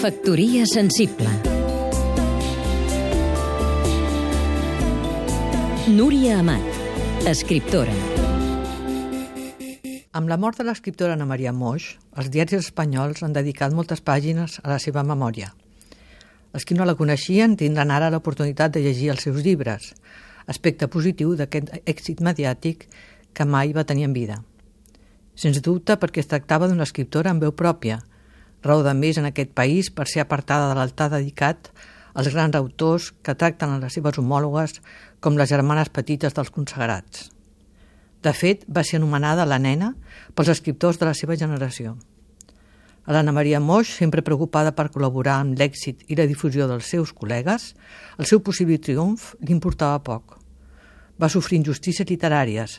Factoria sensible Núria Amat, escriptora Amb la mort de l'escriptora Ana Maria Moix, els diaris espanyols han dedicat moltes pàgines a la seva memòria. Els que no la coneixien tindran ara l'oportunitat de llegir els seus llibres, aspecte positiu d'aquest èxit mediàtic que mai va tenir en vida. Sens dubte perquè es tractava d'una escriptora amb veu pròpia, raó de més en aquest país per ser apartada de l'altar dedicat als grans autors que tracten a les seves homòlogues com les germanes petites dels consagrats. De fet, va ser anomenada la nena pels escriptors de la seva generació. A l'Anna Maria Moix, sempre preocupada per col·laborar amb l'èxit i la difusió dels seus col·legues, el seu possible triomf li importava poc. Va sofrir injustícies literàries,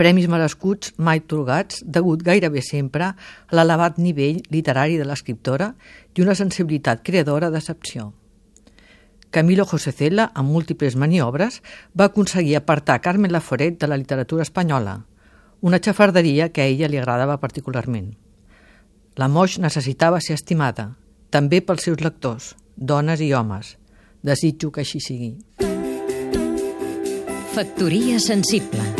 premis merescuts mai atorgats degut gairebé sempre a l'elevat nivell literari de l'escriptora i una sensibilitat creadora d'excepció. Camilo José Cela, amb múltiples maniobres, va aconseguir apartar Carmen Laforet de la literatura espanyola, una xafarderia que a ella li agradava particularment. La Moix necessitava ser estimada, també pels seus lectors, dones i homes. Desitjo que així sigui. Factoria sensible